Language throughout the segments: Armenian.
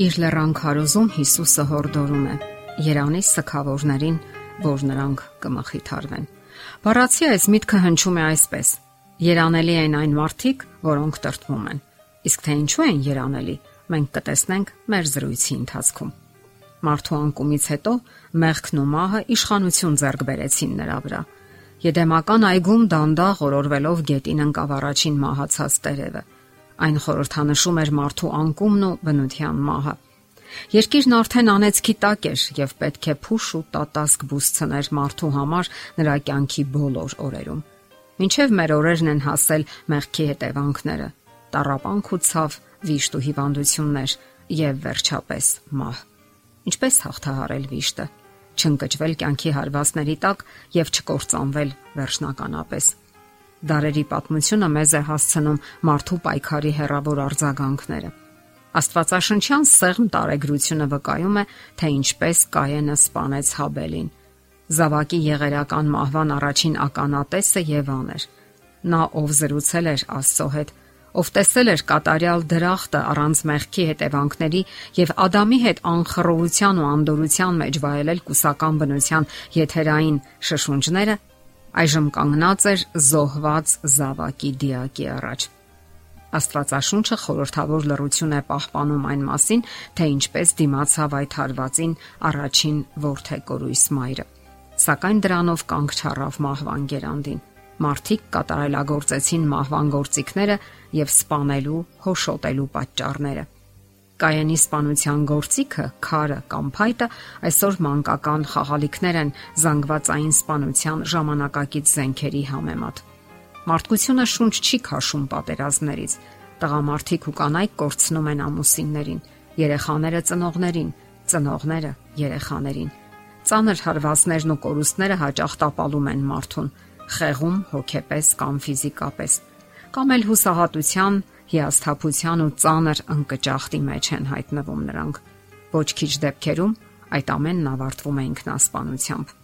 Իր լեռան քարոզում Հիսուսը հորդորում է. Երանի սքավորներին, որ նրանք կմխիթարվեն։ Բառացի այս միտքը հնչում է այսպես. Երանելի են այն մարդիկ, որոնք տրտվում են։ Իսկ թե ինչու են երանելի, մենք կտեսնենք մեր զրույցի ընթացքում։ Մարդու անկումից հետո մեղքն ու մահը իշխանություն ձեռք բերեցին նրա վրա։ Եդեմական այգում դանդաղ օրորվելով գետին ընկավ առաջին մահացած տերևը։ Այն խորհրդանշում էր մարդու անկումն ու բնության մահը։ Երկիրն արդեն անեցքի տակ էր եւ պետք է փուշ ու տատասկ բուսցներ մարդու համար նրա կյանքի բոլոր օրերում։ Մինչև մեր օրերն են հասել մեղքի հետևանքները՝ տարապանք ու ցավ, վիշտ ու հիվանդություններ եւ վերջապես մահ։ Ինչպես հաղթահարել վիշտը, չընկճվել կյանքի հարվածների տակ եւ չկործանվել վերջնականապես։ Դարերի պատմությունը մեզ է հասցնում մարդու պայքարի հերավոր արձագանքները։ Աստվածաշնչյան սեղմ տարեգրությունը վկայում է, թե ինչպես Կայենը սپانեց Հաբելին։ Զավակի եղերական մահվան առաջին ականատեսը Եվան էր։ Նա ով զրուցել էր Աստծո հետ, ով տեսել էր կատարյալ դրախտը առանց մեղքի հետևանքների եւ Ադամի հետ անխռովության ու անդորության մեջ վայելել կուսական բնության եթերային շշունջները այժմ կանգնած էր զոհված զավակի դիակի առաջ։ Աստվածաշունչը խորհրդավոր լրություն է պահպանում այն մասին, թե ինչպես դիմացավ այդ հարվածին առաջին ворթեկորույս մայրը։ Սակայն դրանով կանգ չառավ մահվան գերանդին։ Մարտիկ կատարելագործեցին մահվան գործիքները եւ սپانելու, հոշոտելու պատճառները։ Կայանի սպանության գործիքը, քարը կամ փայտը այսօր մանկական խաղալիքներ են զանգվածային սպանության ժամանակակից զենքերի համեմատ։ Մարդկությունը շունչ չի քաշում պատերազմներից։ Տղամարդիկ ու կանայք կորցնում են ամուսիններին, երեխաները ծնողներին, ծնողները երեխաներին։ Ծանր հարվածներն ու կորուստները հաճախ տապալում են մարդուն, խեղում հոգեպես կամ ֆիզիկապես, կամ էլ հուսահատության հիասթափության ու ծանր ընկճախտի մեջ են հայտնվում նրանք։ Ոչ քիչ դեպքերում այդ ամենն ավարտվում է ինքնասպանությամբ։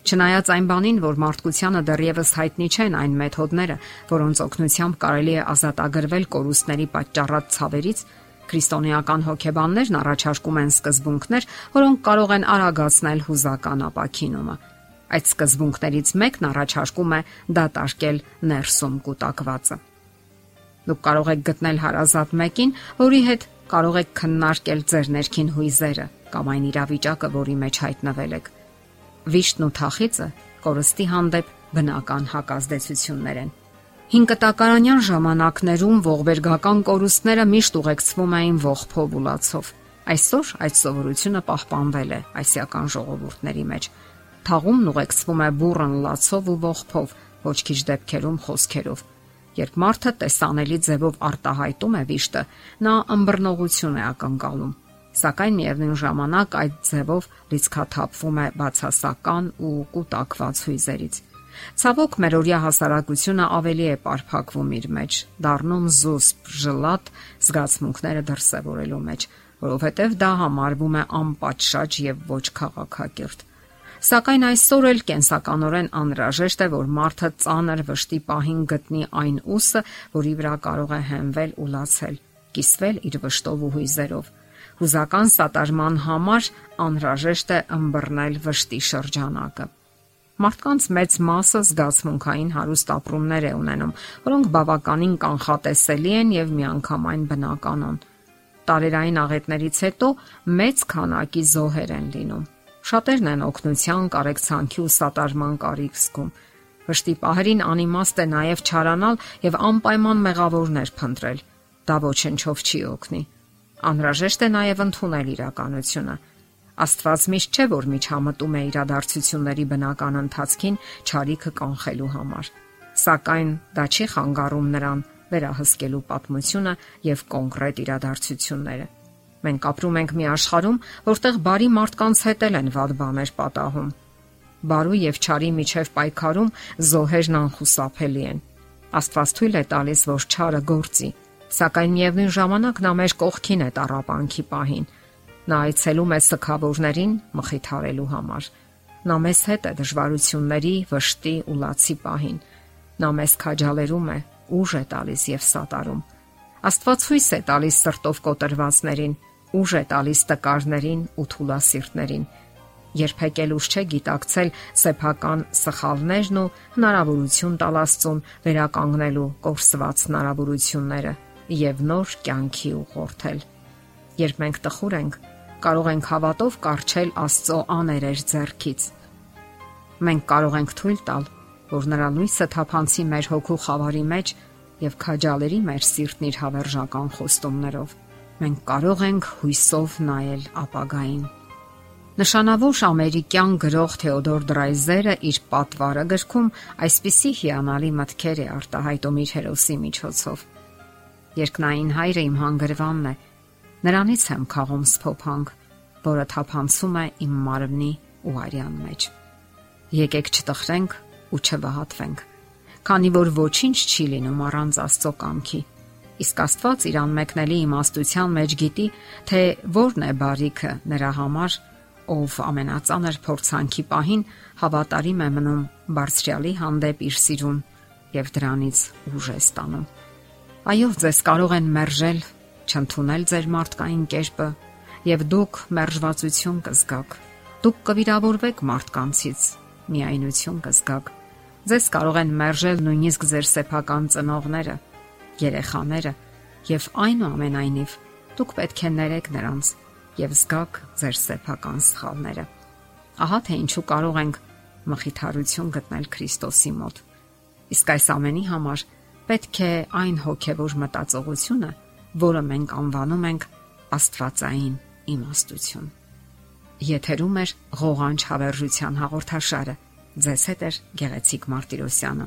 Չնայած այն բանին, որ մարդկությանը դեռևս հայտնի չեն այն մեթոդները, որոնց օգնությամբ կարելի է ազատագրվել կորուստների պատճառած ցավերից, քրիստոնեական հոգեբաններն առաջարկում են սկզբունքներ, որոնք կարող են արագացնել հուզական ապակինումը։ Այդ սկզբունքներից մեկն առաջարկում է դատարկել ներսում կൂട്ടակվածը։ Դուք կարող եք գտնել հարազատ մեկին, որի հետ կարող եք քննարկել ձեր ներքին հույզերը կամ այն իրավիճակը, որի մեջ հայտնվել եք։ Վիշտն ու թախիցը կորստի հանդեպ բնական հակազդեցություններ են։ Հինկտակարանյան ժամանակներում ողբերգական կորուստները միշտ ուղեկցվում էին ողփով ու լացով։ Այսօր այդ սովորությունը պահպանվել է այսիական ժողովուրդների մեջ։ Թաղումն ուղեկցվում է բուրըն լացով ու ողփով, ոչ քիչ դեպքերում խոսքերով Երբ մարդը տեսանելի ձևով արտահայտում է վիշտը, նա ըմբռնողություն է ակնկալում։ Սակայն միևնույն ժամանակ այդ ձևով լիցքաթափվում է բացասական ու կൂട്ടակված հույզերից։ Ցավոք մերօրյա հասարակությունը ավելի է ապարփակվում իր մեջ, դառնում զուսպ, ժլատ զգացմունքները դրսևորելու մեջ, որովհետև դա համարվում է անպատշաճ եւ ոչ քաղաքակիրթ։ Սակայն այսօր էլ կենսականորեն անհրաժեշտ է, որ մարդը ծանր վշտի պահին գտնի այն ուսը, որի վրա կարող է հենվել ու լացել, կիսվել իր վշտով ու հույզերով։ Հուզական սատարման համար անհրաժեշտ է ըմբռնել վշտի շրջանակը։ Մարդկանց մեծ մասը զգացմունքային հարուստ ապրումներ է ունենում, որոնք բավականին կանխատեսելի են եւ միանգամայն բնականon։ Տարերային աղետներից հետո մեծ քանակի զոհեր են լինում Շատերն են օգնության, կարեկցանքի ու սատարման կարիք զգում։ Վշտի պահերին անիմաստ է նաև չարանալ եւ անպայման մեղավորներ փնտրել։ Դա ոչնչով չի օգնի։ Անհրաժեշտ է նաև ընդունել իրականությունը։ Աստված միշտ չէ որ միջամտում է իրադարձությունների բնական ընթացքին ճարիքը կանխելու համար։ Սակայն դա չի խանգարում նրան վերահսկելու պատմությունը եւ կոնկրետ իրադարձությունները։ Մենք ապրում ենք մի աշխարհում, որտեղ բարի մարդկանց հետ են վատ բաներ պատահում։ Բարու եւ չարի միջև պայքարում զոհերն անխուսափելի են։ Աստված թույլ է տալիս, որ չարը գործի, սակայն միևնույն ժամանակ նա մեր կողքին է տարապանքի պահին։ Նա այցելում է սքավորներին մխիթարելու համար։ Նա մեզ հետ է դժվարությունների, վշտի ու լացի պահին։ Նա մեզ քաջալերում է, ուժ է տալիս եւ սատարում։ Աստված հույս է տալիս սրտով կոտրվածներին ուժ է տալիս տկարներին ու թուլասիրտներին։ Երբեք էլ ուժ չէ գիտակցել սեփական սխալներն ու հնարավորություն տալ Աստծուն վերականգնելու կորսված հնարավորությունները եւ նոր կյանքի ուղղորդել։ Երբ մենք տխուր ենք, կարող ենք հավատով կարճել Աստծո աներեր ձեռքից։ Մենք կարող ենք թույլ տալ, որ նրա լույսը թափանցի մեր հոգու խավարի մեջ եւ քաջալերի մեր սիրտն իր հավերժական խոստումներով։ Մենք կարող ենք հույսով նայել ապագային։ Նշանավոր ամերիկյան գրող Թեոդոր Դրայզերը իր պատվարը գրքում այսպիսի հիանալի մտքեր է արտահայտում իր հերոսի միջոցով։ Երկնային հայրը իմ հանգրվանն է։ Նրանից եմ քաղում սփոփանք, որը թափանցում է իմ մարմնի ու արյան մեջ։ Եկեք չտխրենք ու չվհատվենք, քանի որ ոչինչ չի լինում առանց Աստծո կամքի։ Իսկ Աստված իրան մեկնելի իմաստության մեջ գիտի, թե որն է բարիքը նրա համար, ով ամենածանր փորձանքի պահին հավատարիմ է մնում բարձրյալի հանդեպ իր սիրուն եւ դրանից ուժ է ստանում։ Այո, ձեզ կարող են մերժել, չընդունել ձեր մարդկային կերպը եւ դուք մերժվածություն կզգաք։ Դուք կվիրավորվեք մարդկանցից, միայնություն կզգաք։ Ձեզ կարող են մերժել նույնիսկ ձեր սեփական ծնողները, երեխաները եւ այնուամենայնիվ դուք պետք է ներեք նրանց եւ զգաք ձեր սեփական սխալները։ Ահա թե ինչու կարող ենք մխիթարություն գտնել Քրիստոսի մոտ։ Իսկ այս ամենի համար պետք է այն հոգեվոր մտածողությունը, որը մենք անվանում ենք Աստվածային իմաստություն։ Եթերում է ղողանջ հավերժության հաղորդաշարը։ Ձեզ հետ է Գեղեցիկ Մարտիրոսյանը։